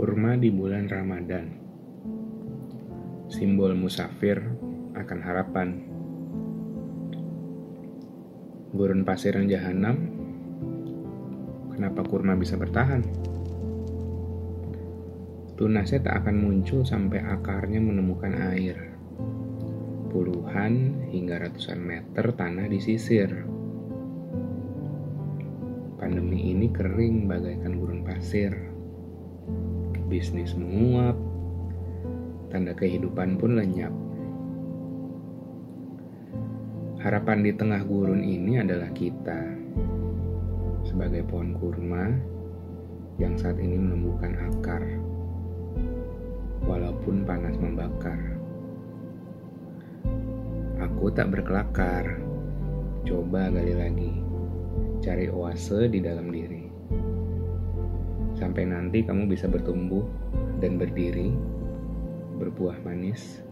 Kurma di bulan Ramadan. Simbol musafir akan harapan. Gurun pasir yang jahanam. Kenapa kurma bisa bertahan? Tunasnya tak akan muncul sampai akarnya menemukan air. Puluhan hingga ratusan meter tanah disisir. Pandemi ini kering bagaikan gurun pasir. Bisnis menguap, tanda kehidupan pun lenyap. Harapan di tengah gurun ini adalah kita, sebagai pohon kurma yang saat ini menemukan akar walaupun panas membakar. Aku tak berkelakar, coba gali lagi, cari oase di dalam diri. Sampai nanti kamu bisa bertumbuh dan berdiri, berbuah manis